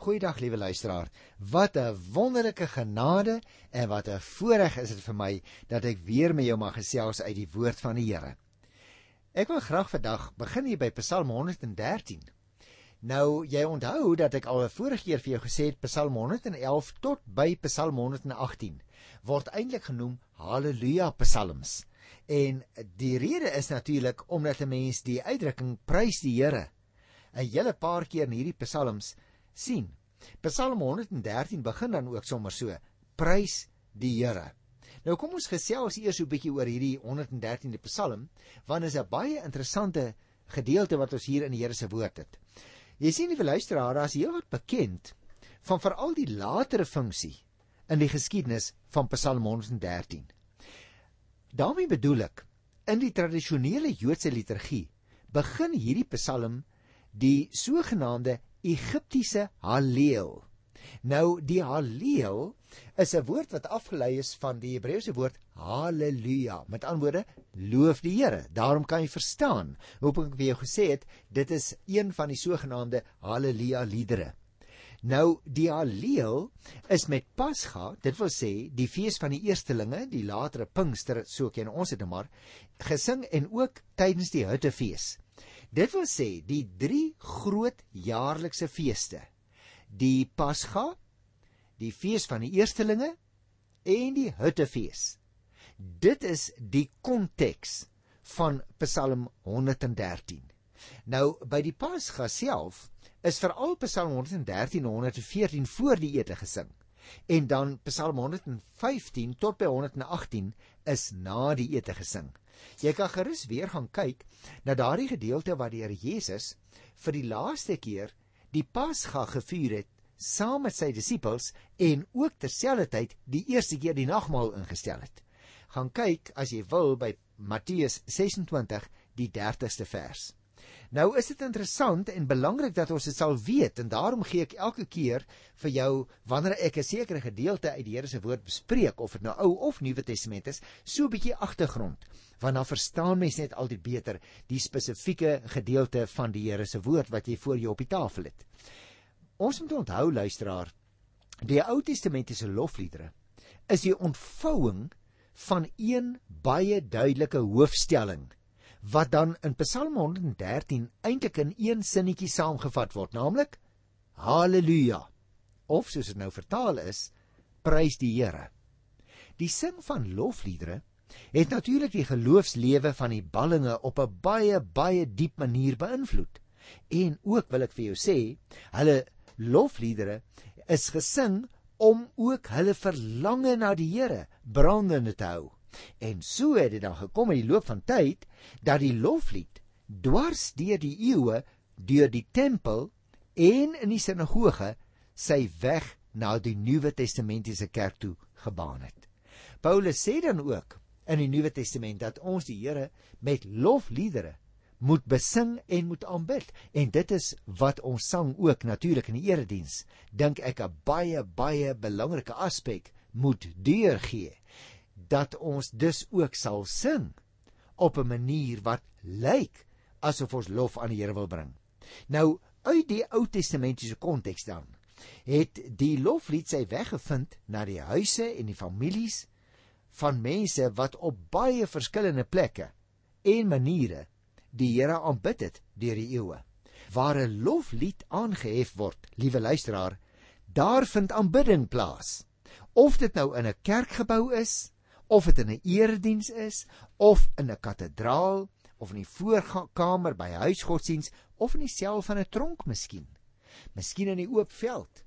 Goeiedag liewe luisteraar. Wat 'n wonderlike genade en wat 'n voorreg is dit vir my dat ek weer met jou mag gesels uit die woord van die Here. Ek wil graag vandag begin hier by Psalm 113. Nou jy onthou dat ek al 'n vorige keer vir jou gesê het Psalm 111 tot by Psalm 118 word eintlik genoem Halleluja Psalms. En die rede is natuurlik omdat 'n mens die uitdrukking prys die Here 'n hele paar keer in hierdie psalms sien. Psalm 113 begin dan ook sommer so: Prys die Here. Nou kom ons gesels eers 'n bietjie oor hierdie 113de Psalm, want is 'n baie interessante gedeelte wat ons hier in die Here se woord het. Jy sien, liewe luisteraar, daar is heelwat bekend van veral die latere funksie in die geskiedenis van Psalm 113. daarmee bedoel ek, in die tradisionele Joodse liturgie begin hierdie Psalm die sogenaamde Egiptiese Halleel. Nou die Halleel is 'n woord wat afgelei is van die Hebreëse woord Halleluja. Met ander woorde, loof die Here. Daarom kan jy verstaan hoe ek vir jou gesê het, dit is een van die sogenaamde Halleluja liedere. Nou die Halleel is met Pasga, dit wil sê die fees van die eerstelinge, die latere Pinkster, so ken ons dit nou maar, gesing en ook tydens die Hittefees. Dit wil sê die drie groot jaarlikse feeste. Die Pasga, die fees van die eerstelinge en die Hittefees. Dit is die konteks van Psalm 113. Nou by die Pasga self is veral Psalm 113 en 114 voor die ete gesing. En dan Psalm 115 tot by 118 is na die ete gesing. Jy kan gerus weer gaan kyk na daardie gedeelte waar die Here Jesus vir die laaste keer die Pasga gevier het saam met sy disippels en ook terselfdertyd die eerste keer die nagmaal ingestel het. Gaan kyk as jy wil by Matteus 26 die 30ste vers. Nou is dit interessant en belangrik dat ons dit sal weet en daarom gee ek elke keer vir jou wanneer ek 'n sekere gedeelte uit die Here se woord bespreek of dit nou Ou of Nuwe Testament is, so 'n bietjie agtergrond, want dan verstaan mens net altyd beter die spesifieke gedeelte van die Here se woord wat jy voor jou op die tafel het. Ons moet onthou luisteraar, die Ou Testamentiese lofliedere is die ontvouing van een baie duidelike hoofstelling wat dan in Psalm 113 eintlik in een sinnetjie saamgevat word, naamlik Halleluja. Of soos dit nou vertaal is, prys die Here. Die sing van lofliedere het natuurlik die geloofslewe van die ballinge op 'n baie baie diep manier beïnvloed. En ook wil ek vir jou sê, hulle lofliedere is gesing om ook hulle verlange na die Here brandende te hou. En so het dit dan gekom in die loop van tyd dat die loflied dwars deur die eeue deur die tempel en in die sinagoge sy weg na die Nuwe Testamentiese kerk toe gebaan het. Paulus sê dan ook in die Nuwe Testament dat ons die Here met lofliedere moet besing en moet aanbid. En dit is wat ons sang ook natuurlik in die erediens. Dink ek 'n baie baie belangrike aspek moet deurgee dat ons dus ook sal sing op 'n manier wat lyk asof ons lof aan die Here wil bring. Nou uit die Ou Testamentiese konteks dan het die loflied sy weg gevind na die huise en die families van mense wat op baie verskillende plekke en maniere die Here aanbid het deur die eeue. Waar 'n loflied aangehef word, liewe luisteraar, daar vind aanbidding plaas. Of dit nou in 'n kerkgebou is, of dit in 'n erediens is of in 'n kathedraal of in die voorkamer by huisgodsdiens of in die sel van 'n tronk miskien. Miskien in die oop veld.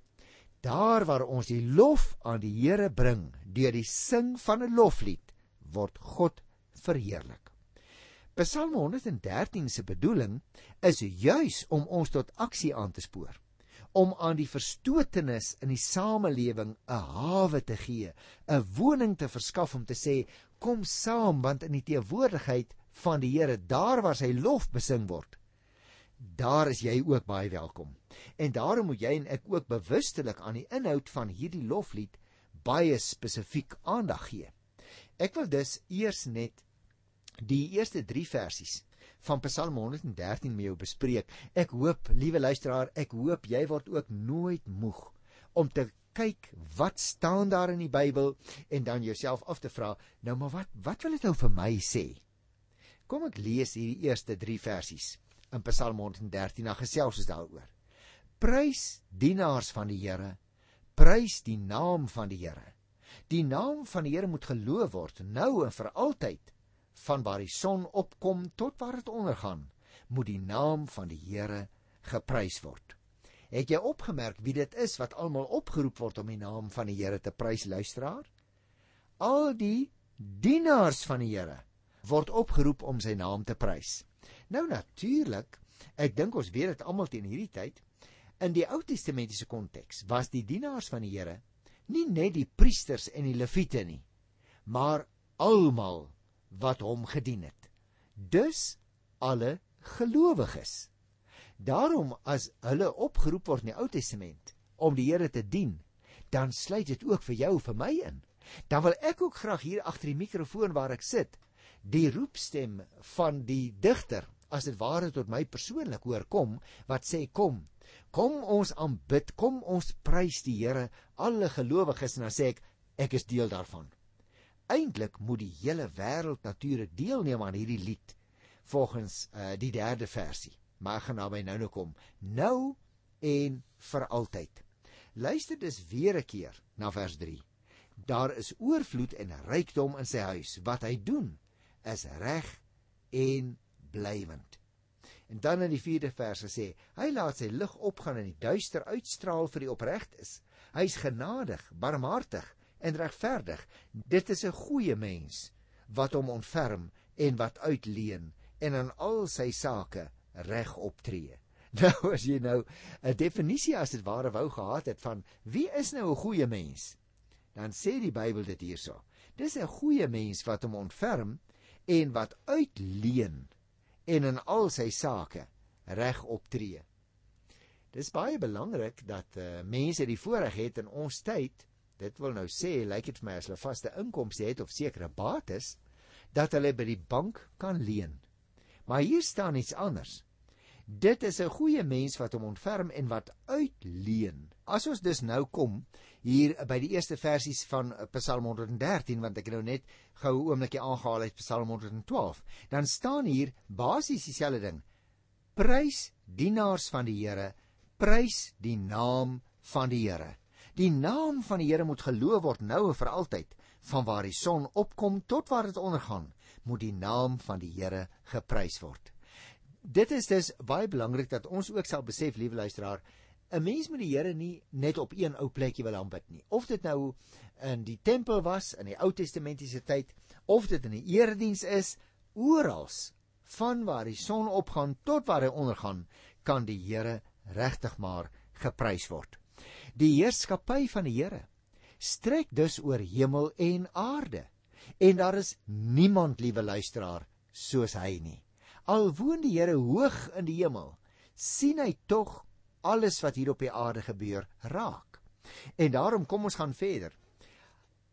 Daar waar ons die lof aan die Here bring deur die sing van 'n loflied, word God verheerlik. Psalm 113 se bedoeling is juis om ons tot aksie aan te spoor om aan die verstotenis in die samelewing 'n hawe te gee, 'n woning te verskaf om te sê kom saam want in die teenwoordigheid van die Here daar waar sy lof besing word daar is jy ook baie welkom. En daarom moet jy en ek ook bewustelik aan die inhoud van hierdie loflied baie spesifiek aandag gee. Ek wil dus eers net die eerste 3 versies van Psalm 113 met jou bespreek. Ek hoop, liewe luisteraar, ek hoop jy word ook nooit moeg om te kyk wat staan daar in die Bybel en dan jouself af te vra, nou maar wat wat wil dit nou vir my sê? Kom ek lees hierdie eerste 3 versies in Psalm 113 na gesels ons daaroor. Prys dienaars van die Here. Prys die naam van die Here. Die naam van die Here moet geloof word nou en vir altyd. Van waar die son opkom tot waar dit ondergaan, moet die naam van die Here geprys word. Het jy opgemerk wie dit is wat almal opgeroep word om die naam van die Here te prys, luisteraar? Al die dienaars van die Here word opgeroep om sy naam te prys. Nou natuurlik, ek dink ons weet dit almal teen hierdie tyd, in die Ou Testamentiese konteks was die dienaars van die Here nie net die priesters en die leviete nie, maar almal wat hom gedien het. Dus alle gelowiges. Daarom as hulle opgeroep word in die Ou Testament om die Here te dien, dan sluit dit ook vir jou vir my in. Dan wil ek ook graag hier agter die mikrofoon waar ek sit, die roepstem van die digter as dit ware tot my persoonlik hoor kom wat sê kom kom ons aanbid kom ons prys die Here alle gelowiges en dan sê ek ek is deel daarvan eintlik moet die hele wêreld natuurlik deelneem aan hierdie lied volgens uh, die derde versie. Maar gaan naby nou nou kom nou en vir altyd. Luister dus weer 'n keer na vers 3 daar is oorvloed en rykdom in sy huis. Wat hy doen is reg en blywend. En dan in die 4de vers gesê, hy laat sy lig opgaan en die duister uitstraal vir die opregtes. Hy's genadig, barmhartig en regverdig. Dit is 'n goeie mens wat hom ontferm en wat uitleen en aan al sy sake reg optree. Nou as jy nou 'n definisie as dit ware wou gehad het van wie is nou 'n goeie mens? Dan sê die Bybel dit hierso. Dis 'n goeie mens wat hom ontferm en wat uitleen en in al sy sake reg optree. Dis baie belangrik dat uh, mense die voorreg het in ons tyd, dit wil nou sê, lyk dit vir my as hulle vaste inkomste het of sekere bates, dat hulle by die bank kan leen. Maar hier staan iets anders. Dit is 'n goeie mens wat hom ontferm en wat uitleen. As ons dus nou kom hier by die eerste versies van Psalm 113 want ek het nou net gou 'n oombliekie aangehaal uit Psalm 112, dan staan hier basies dieselfde ding. Prys dienaars van die Here, prys die naam van die Here. Die naam van die Here moet geloof word nou en vir altyd. Van waar die son opkom tot waar dit ondergaan, moet die naam van die Here geprys word dit is dus baie belangrik dat ons ook sal besef, liewe luisteraar, 'n mens moet die Here nie net op een ou plekjie wil aanbid nie. Of dit nou in die tempel was in die Ou Testamentiese tyd, of dit in die erediens is, oral van waar die son opgaan tot waar hy ondergaan, kan die Here regtig maar geprys word. Die heerskappy van die Here strek dus oor hemel en aarde. En daar is niemand, liewe luisteraar, soos hy nie. Al woon die Here hoog in die hemel, sien hy tog alles wat hier op die aarde gebeur raak. En daarom kom ons gaan verder.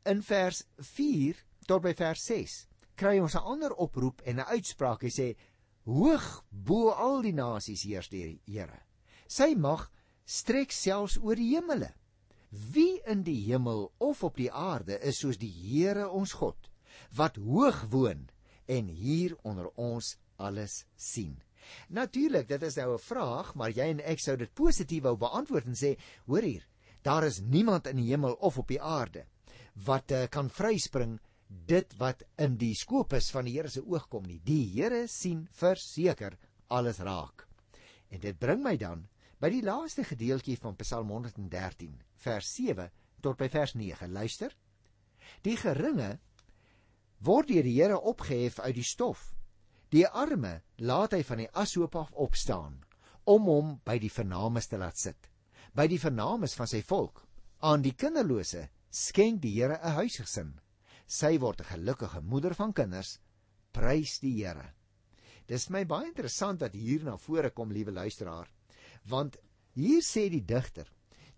In vers 4 tot by vers 6 kry ons 'n ander oproep en 'n uitspraak. Hy sê: "Hoog bo al die nasies heers die Here. Sy mag strek selfs oor die hemele. Wie in die hemel of op die aarde is soos die Here ons God, wat hoog woon en hier onder ons alles sien. Natuurlik, dit is nou 'n vraag, maar jy en ek sou dit positief wou beantwoord en sê, hoor hier, daar is niemand in die hemel of op die aarde wat uh, kan vryspring dit wat in die skopus van die Here se oog kom nie. Die Here sien verseker alles raak. En dit bring my dan by die laaste gedeeltjie van Psalm 113, vers 7 tot by vers 9. Luister. Die geringe word deur die Here opgehef uit die stof Die arme laat hy van die ashoop af opstaan om hom by die vernames te laat sit. By die vernames van sy volk. Aan die kinderlose skenk die Here 'n huisgesin. Sy word 'n gelukkige moeder van kinders. Prys die Here. Dis my baie interessant dat hier na vore kom, liewe luisteraar, want hier sê die digter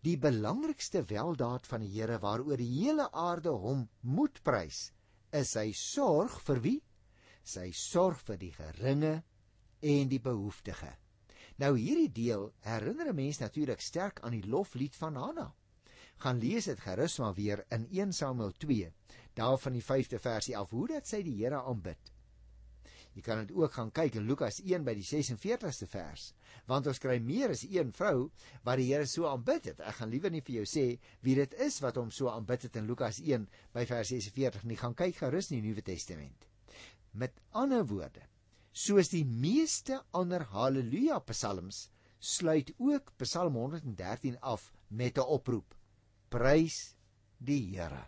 die belangrikste weldaad van die Here waaroor die hele aarde hom moet prys, is sy sorg vir wie? sy sorg vir die geringe en die behoeftige. Nou hierdie deel herinner 'n mens natuurlik sterk aan die loflied van Hanna. Gaan lees dit gerus maar weer in 1 Samuel 2, daar van die 5de versie af hoe dat sy die Here aanbid. Jy kan dit ook gaan kyk in Lukas 1 by die 46ste vers, want ons kry meer as een vrou wat die Here so aanbid het. Ek gaan liewer nie vir jou sê wie dit is wat hom so aanbid het in Lukas 1 by vers 46 nie. Gaan kyk gerus in die Nuwe Testament. Met ander woorde, soos die meeste ander haleluja psalms sluit ook Psalm 113 af met 'n oproep: Prys die Here.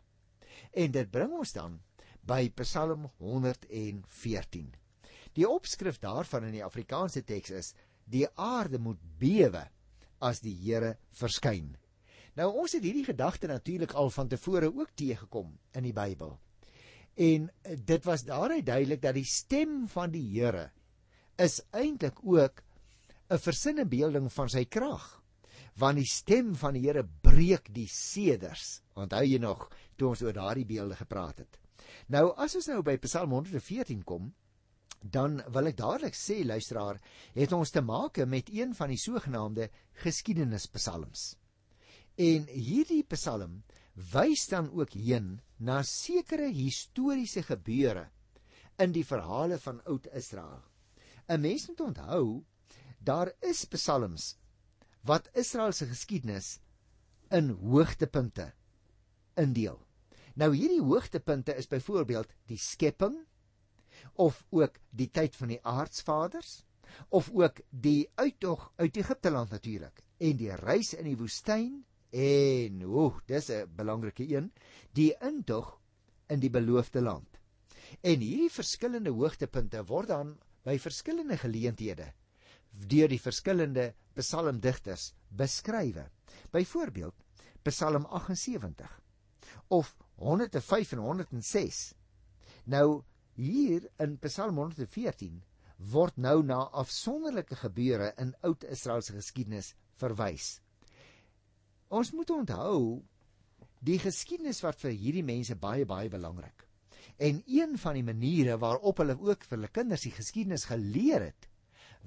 En dit bring ons dan by Psalm 114. Die opskrif daarvan in die Afrikaanse teks is: Die aarde moet bewe as die Here verskyn. Nou ons het hierdie gedagte natuurlik al van tevore ook teëgekom in die Bybel. En dit was daaruit duidelik dat die stem van die Here is eintlik ook 'n versinne beelding van sy krag. Want die stem van die Here breek die seders. Onthou jy nog toe ons oor daardie beelde gepraat het? Nou as ons nou by Psalm 114 kom, dan wil ek dadelik sê luisteraar, het ons te maak met een van die sogenaamde geskiedenispsalms. En hierdie psalm wys dan ook heen na sekere historiese gebeure in die verhale van oud Israel. 'n Mens moet onthou, daar is psalms wat Israel se geskiedenis in hoogtepunte indeel. Nou hierdie hoogtepunte is byvoorbeeld die skepping, of ook die tyd van die aardsvaders of ook die uittog uit Egipte land natuurlik en die reis in die woestyn en o, dis 'n belangrike een, die intog in die beloofde land. En hierdie verskillende hoogtepunte word dan by verskillende geleenthede deur die verskillende psalmdigters beskrywe. Byvoorbeeld Psalm 78 of 105 en 106. Nou Hier in Psalm 114 word nou na afsonderlike gebeure in oud Israel se geskiedenis verwys. Ons moet onthou die geskiedenis wat vir hierdie mense baie baie belangrik. En een van die maniere waarop hulle ook vir hulle kinders die geskiedenis geleer het,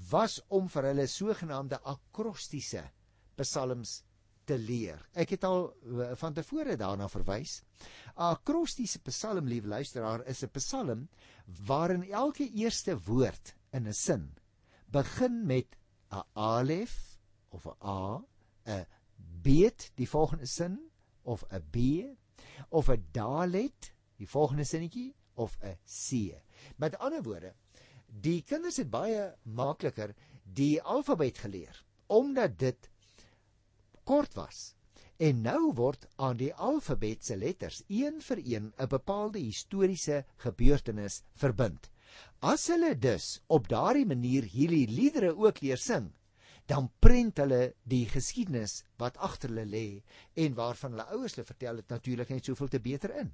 was om vir hulle sogenaamde akrostiese psalms te leer. Ek het al uh, van tevore daarna verwys. Akrostiese psalm, liewe luisteraar, is 'n psalm waarin elke eerste woord in 'n sin begin met 'n alef of 'n a, 'n beet, die volgende sin of 'n b of 'n dalet, die volgende sinnetjie of 'n c. Met ander woorde, die kinders het baie makliker die alfabet geleer omdat dit kort was. En nou word aan die alfabet se letters een vir een 'n bepaalde historiese gebeurtenis verbind. As hulle dus op daardie manier hierdie liedere ook leer sing, dan prent hulle die geskiedenis wat agter hulle lê en waarvan hulle ouers hulle vertel het natuurlik net soveel te beter in.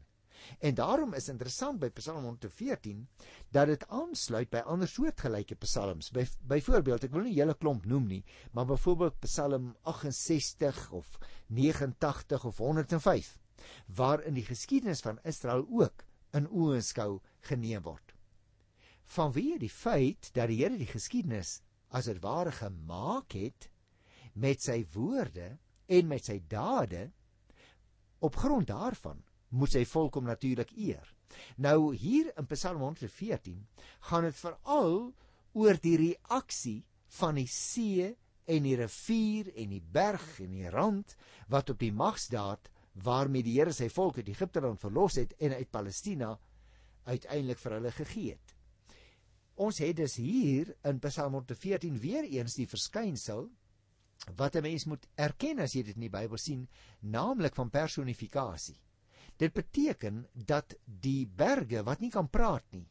En daarom is interessant by Psalm 114 dat dit aansluit by ander soortgelyke psalms. By byvoorbeeld, ek wil nie hele klomp noem nie, maar byvoorbeeld Psalm 68 of 89 of 105 waarin die geskiedenis van Israel ook in oënskou geneem word. Vanweë die feit dat die Here die geskiedenis as dit ware gemaak het met sy woorde en met sy dade op grond daarvan moet sy volk hom natuurlik eer. Nou hier in Psalm 114 gaan dit veral oor die reaksie van die see en die rivier en die berg en die rand wat op die magsdaad waarmee die Here sy volk uit Egipte land verlos het en uit Palestina uiteindelik vir hulle gegee het. Ons het dus hier in Psalm 114 weer eens die verskynsel wat 'n mens moet erken as jy dit in die Bybel sien, naamlik van personifikasie. Dit beteken dat die berge wat nie kan praat nie,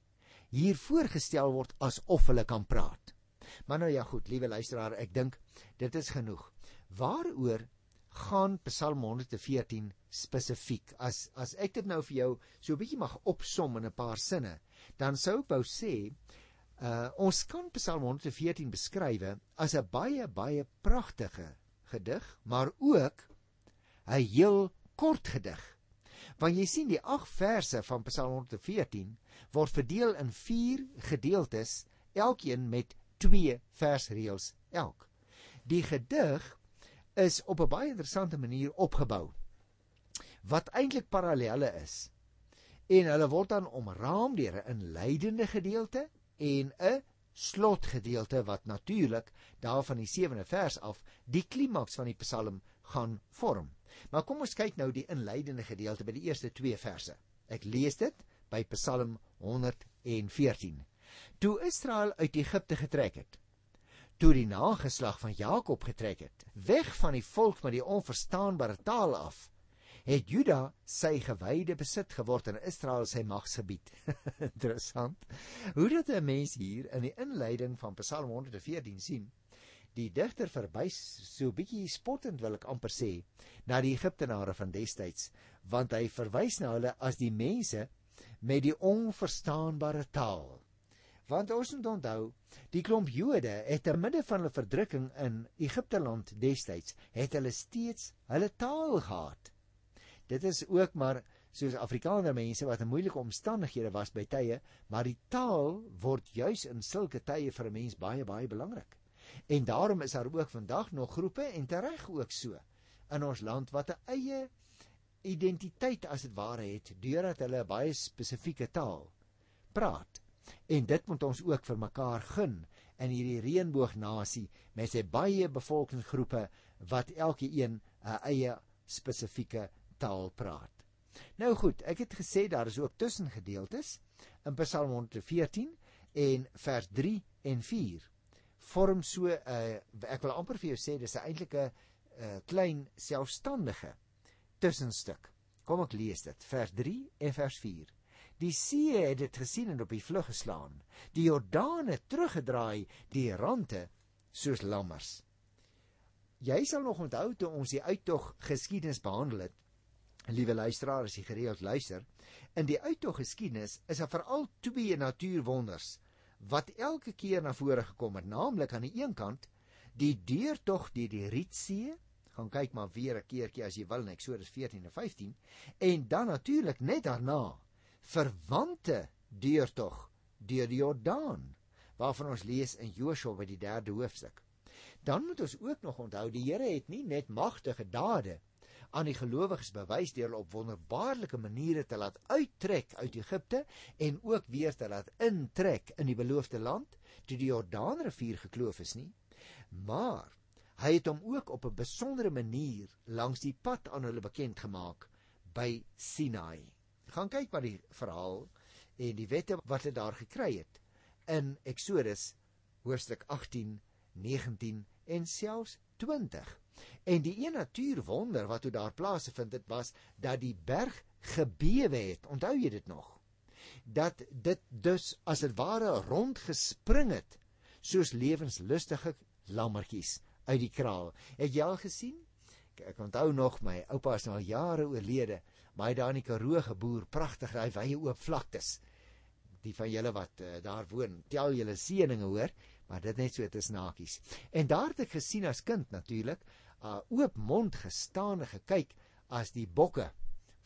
hier voorgestel word asof hulle kan praat. Maar nou ja goed, liewe luisteraar, ek dink dit is genoeg. Waaroor gaan Psalm 114 spesifiek? As as ek dit nou vir jou so 'n bietjie mag opsom in 'n paar sinne, dan sou ek wou sê, uh ons kan Psalm 114 beskryf as 'n baie baie pragtige gedig, maar ook 'n heel kort gedig. Want jy sien die 8 verse van Psalm 114 word verdeel in 4 gedeeltes, elkeen met 2 versreëls elk. Die gedig is op 'n baie interessante manier opgebou wat eintlik parallelle is. En hulle word dan omraam deur 'n inleidende gedeelte en 'n slotgedeelte wat natuurlik daar van die 7de vers af die klimaks van die Psalm gaan vorm. Maar kom ons kyk nou die inleidende gedeelte by die eerste 2 verse. Ek lees dit by Psalm 114. Toe Israel uit Egipte getrek het, toe die nageslag van Jakob getrek het, weg van die volk met die onverstaanbare taal af, het Juda sy gewyde besit geword en Israel sy magsgebied. Interessant. Hoe dit 'n mens hier in die inleiding van Psalm 114 sien. Die digter verwys so bietjie spottend wil ek amper sê na die Egiptenare van destyds, want hy verwys na hulle as die mense met die onverstaanbare taal. Want ons moet onthou, die klomp Jode het ter midde van hulle verdrukking in Egipte land destyds, het hulle steeds hulle taal gehad. Dit is ook maar soos Afrikaner mense wat in moeilike omstandighede was by tye, maar die taal word juis in sulke tye vir 'n mens baie baie belangrik. En daarom is daar ook vandag nog groepe en tereg ook so in ons land wat 'n eie identiteit as dit ware het deurdat hulle 'n baie spesifieke taal praat. En dit moet ons ook vir mekaar gun in hierdie reënboognasie met sy baie bevolkingsgroepe wat elkeen 'n eie spesifieke taal praat. Nou goed, ek het gesê daar is ook tussengedeeltes in Psalm 114 en vers 3 en 4 vorm so 'n uh, ek wil amper vir jou sê dis 'n eintlike uh, klein selfstandige tussenstuk. Kom ek lees dit, vers 3 en vers 4. Die see het dit gesien en op die vlug geslaan. Die Jordaan het teruggedraai, die rande soos lammers. Jy sal nog onthou toe ons die uittog geskiedenis behandel het Liewe luisteraars, as jy gereeld luister, in die uittog geskiedenis is daar veral twee natuurwonders wat elke keer na vore gekom het, naamlik aan die een kant die deurtog deur die Rietsee, gaan kyk maar weer 'n keertjie as jy wil in Eksodus 14 en 15, en dan natuurlik net daarna verwante deurtog deur die Jordaan, waarvan ons lees in Joshua by die 3de hoofstuk. Dan moet ons ook nog onthou die Here het nie net magtige dade aan die gelowiges bewys deur hulle op wonderbaarlike maniere te laat uittrek uit Egipte en ook weer te laat intrek in die beloofde land toe die Jordaanrivier gekloof is nie. Maar hy het hom ook op 'n besondere manier langs die pad aan hulle bekend gemaak by Sinai. Gaan kyk wat die verhaal en die wette wat hulle daar gekry het in Eksodus hoofstuk 18 19 en selfs 20 En die een natuurwonder wat toe daar plaasgevind het was dat die berg gebewe het. Onthou jy dit nog? Dat dit dus as dit ware rond gespring het soos lewenslustige lammetjies uit die kraal. Het jy al gesien? Ek, onthou nog my oupa is nou al jare oorlede, maar hy daar in die Karoo geboer, pragtig daai wye oop vlaktes. Die van julle wat uh, daar woon, tel julle seëninge hoor, maar dit net so te snakies. En daar het ek gesien as kind natuurlik, uh, oop mond gestaan en gekyk as die bokke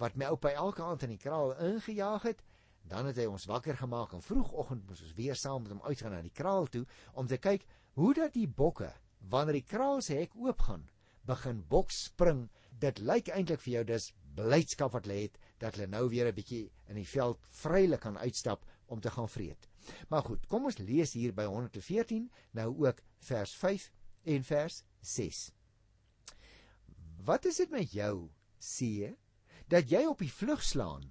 wat my oupa elke aand in die kraal ingejaag het, dan het hy ons wakker gemaak en vroegoggend moes ons weer saam met hom uitgaan na die kraal toe om te kyk hoe dat die bokke wanneer die kraal se hek oopgaan, begin bok spring. Dit lyk eintlik vir jou dis blydskap wat hulle het dat hulle nou weer 'n bietjie in die veld vrylik kan uitstap om te gaan vreet. Maar goed, kom ons lees hier by 114 nou ook vers 5 en vers 6. Wat is dit met jou, see, dat jy op die vlug slaan?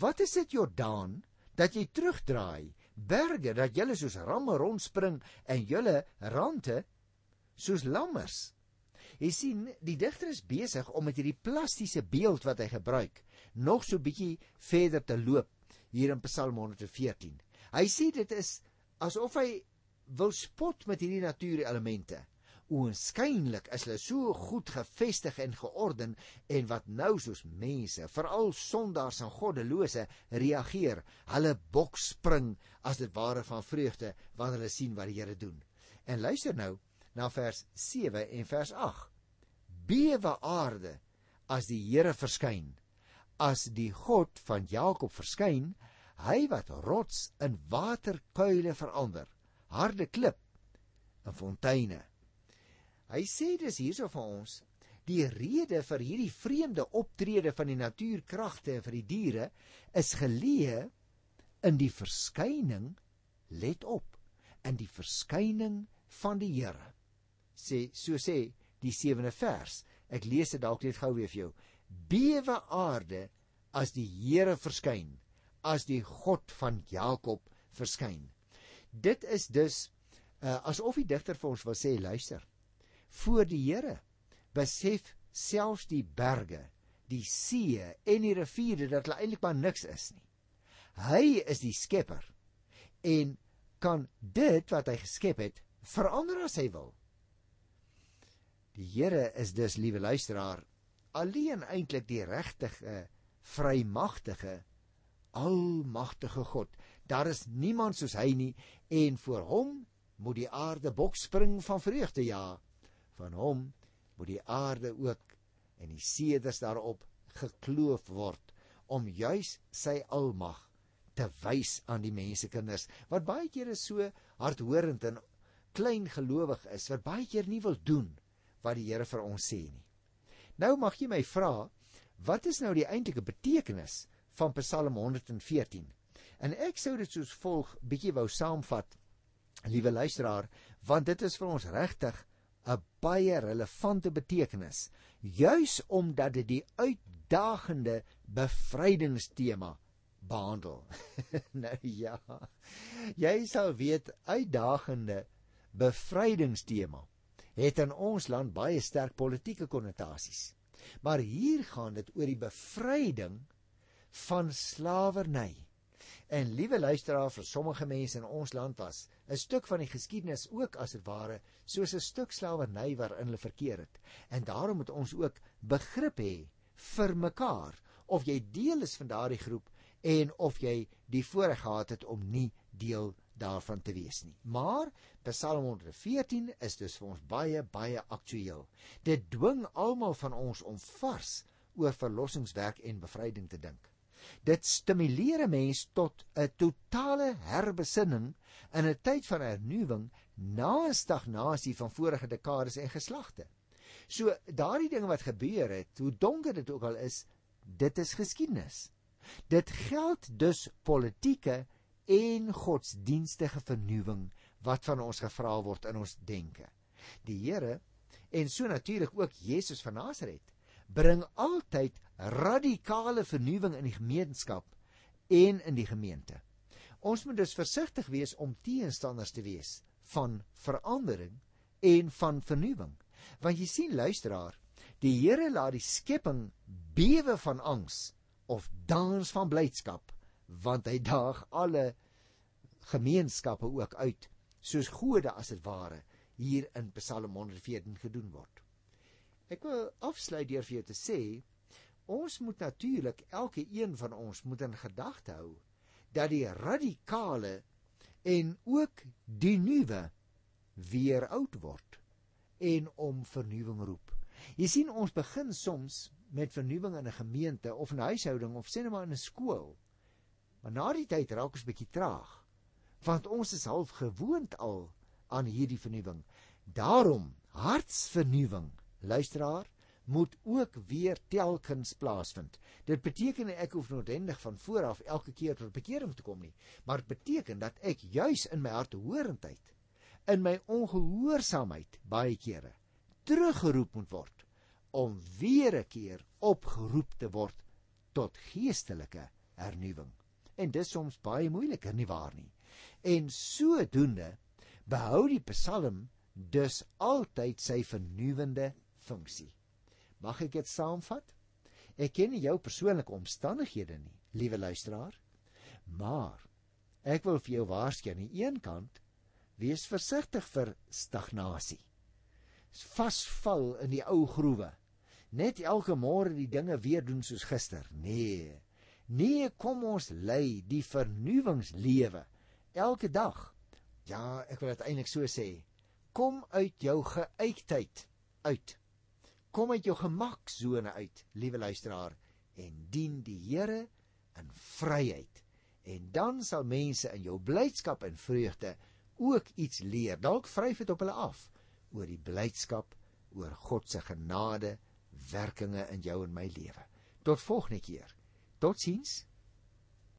Wat is dit Jordaan dat jy terugdraai? Berge dat julle soos ramme rondspring en julle rande soos lammers. Jy sien, die digter is besig om met hierdie plastiese beeld wat hy gebruik, nog so bietjie verder te loop hier in Psalm 114. Hy sê dit is asof hy wil spot met hierdie natuurelemente oënskynlik is hulle so goed gevestig en georden en wat nou soos mense, veral sondaars en goddelose, reageer. Hulle bok spring as dit ware van vreugde wanneer hulle sien wat die Here doen. En luister nou na vers 7 en vers 8. Bewe aarde as die Here verskyn, as die God van Jakob verskyn, hy wat rots in waterkuile verander, harde klip en fonteine. Hy sê dis hierso vir ons die rede vir hierdie vreemde optrede van die natuurkragte vir die diere is geleë in die verskyning let op in die verskyning van die Here. Sê so sê die 7de vers. Ek lees dit dalk net gou weer vir jou bewe aarde as die Here verskyn as die God van Jakob verskyn dit is dus uh, asof die digter vir ons wil sê luister voor die Here besef selfs die berge die see en die riviere dat hulle eintlik maar niks is nie Hy is die skepper en kan dit wat hy geskep het verander as hy wil. Die Here is dus liewe luisteraar alleen eintlik die regtige vrymagtige almagtige God. Daar is niemand soos hy nie en voor hom moet die aarde bokspring van vreugde ja. Van hom moet die aarde ook en die seders daarop gekloof word om juis sy almag te wys aan die mensekinders wat baie kere so hardhorend en klein gelowig is wat baie keer nie wil doen wat die Here vir ons sê nie. Nou mag jy my vra, wat is nou die eintlike betekenis van Psalm 114? En ek sou dit soos volg bietjie wou saamvat, liewe luisteraar, want dit is vir ons regtig 'n baie relevante betekenis, juis omdat dit die uitdagende bevrydingstema behandel. nou ja. Jy sal weet uitdagende bevrydingstema het in ons land baie sterk politieke konnotasies. Maar hier gaan dit oor die bevryding van slawerny. En liewe luisteraar, vir sommige mense in ons land was 'n stuk van die geskiedenis ook as dit ware soos 'n stuk slawerny waarin hulle verkeer het. En daarom moet ons ook begrip hê vir mekaar of jy deel is van daardie groep en of jy die voorreg gehad het om nie deel daarvan te wees nie. Maar Psalm 114 is dus vir ons baie baie aktueel. Dit dwing almal van ons om vars oor verlossingswerk en bevryding te dink. Dit stimuleer 'n mens tot 'n totale herbesinning in 'n tyd van hernuwing na stagnasie van vorige dekades en geslagte. So daardie dinge wat gebeur het, hoe donker dit ook al is, dit is geskiedenis. Dit geld dus politieke en godsdienstige vernuwing wat van ons gevra word in ons denke. Die Here en so natuurlik ook Jesus van Nasaret bring altyd radikale vernuwing in die gemeenskap en in die gemeente. Ons moet dus versigtig wees om teenstanders te wees van verandering en van vernuwing. Want jy sien luisteraar, die Here laat die skepping bewe van angs of dans van blydskap want hy daag alle gemeenskappe ook uit soos gode as dit ware hier in Psalm 114 gedoen word. Ek wil afsluit deur vir jou te sê ons moet natuurlik elke een van ons moet in gedagte hou dat die radikale en ook die nuwe weer oud word en om vernuwing roep. Jy sien ons begin soms met vernuwing in 'n gemeente of 'n huishouding of sê net maar in 'n skool. Maar na die tyd raak ons bietjie traag. Want ons is half gewoond al aan hierdie vernuwing. Daarom hartsvernuwing, luisteraar, moet ook weer telkens plaasvind. Dit beteken ek hoef noodwendig van voor af elke keer tot bekering te kom nie, maar dit beteken dat ek juis in my hartehorendheid, in my ongehoorsaamheid baie kere teruggeroep moet word om weer 'n keer opgeroep te word tot geestelike hernuwing. En dis soms baie moeiliker nie waar nie. En sodoende behou die Psalm dus altyd sy vernuwende funksie. Mag ek dit saamvat? Ek ken nie jou persoonlike omstandighede nie, liewe luisteraar, maar ek wil vir jou waarsku aan die een kant wees versigtig vir stagnasie. Vasval in die ou groewe net elke môre die dinge weer doen soos gister. Nee. Nee, kom ons lei die vernuwingslewe elke dag. Ja, ek wil dit eintlik so sê. Kom uit jou geuitheid uit. Kom uit jou gemaksone uit, liewe luisteraar, en dien die Here in vryheid. En dan sal mense in jou blydskap en vreugde ook iets leer. Dalk vryf dit op hulle af oor die blydskap oor God se genade werkinge in jou en my lewe. Tot volgende keer. tot ziens.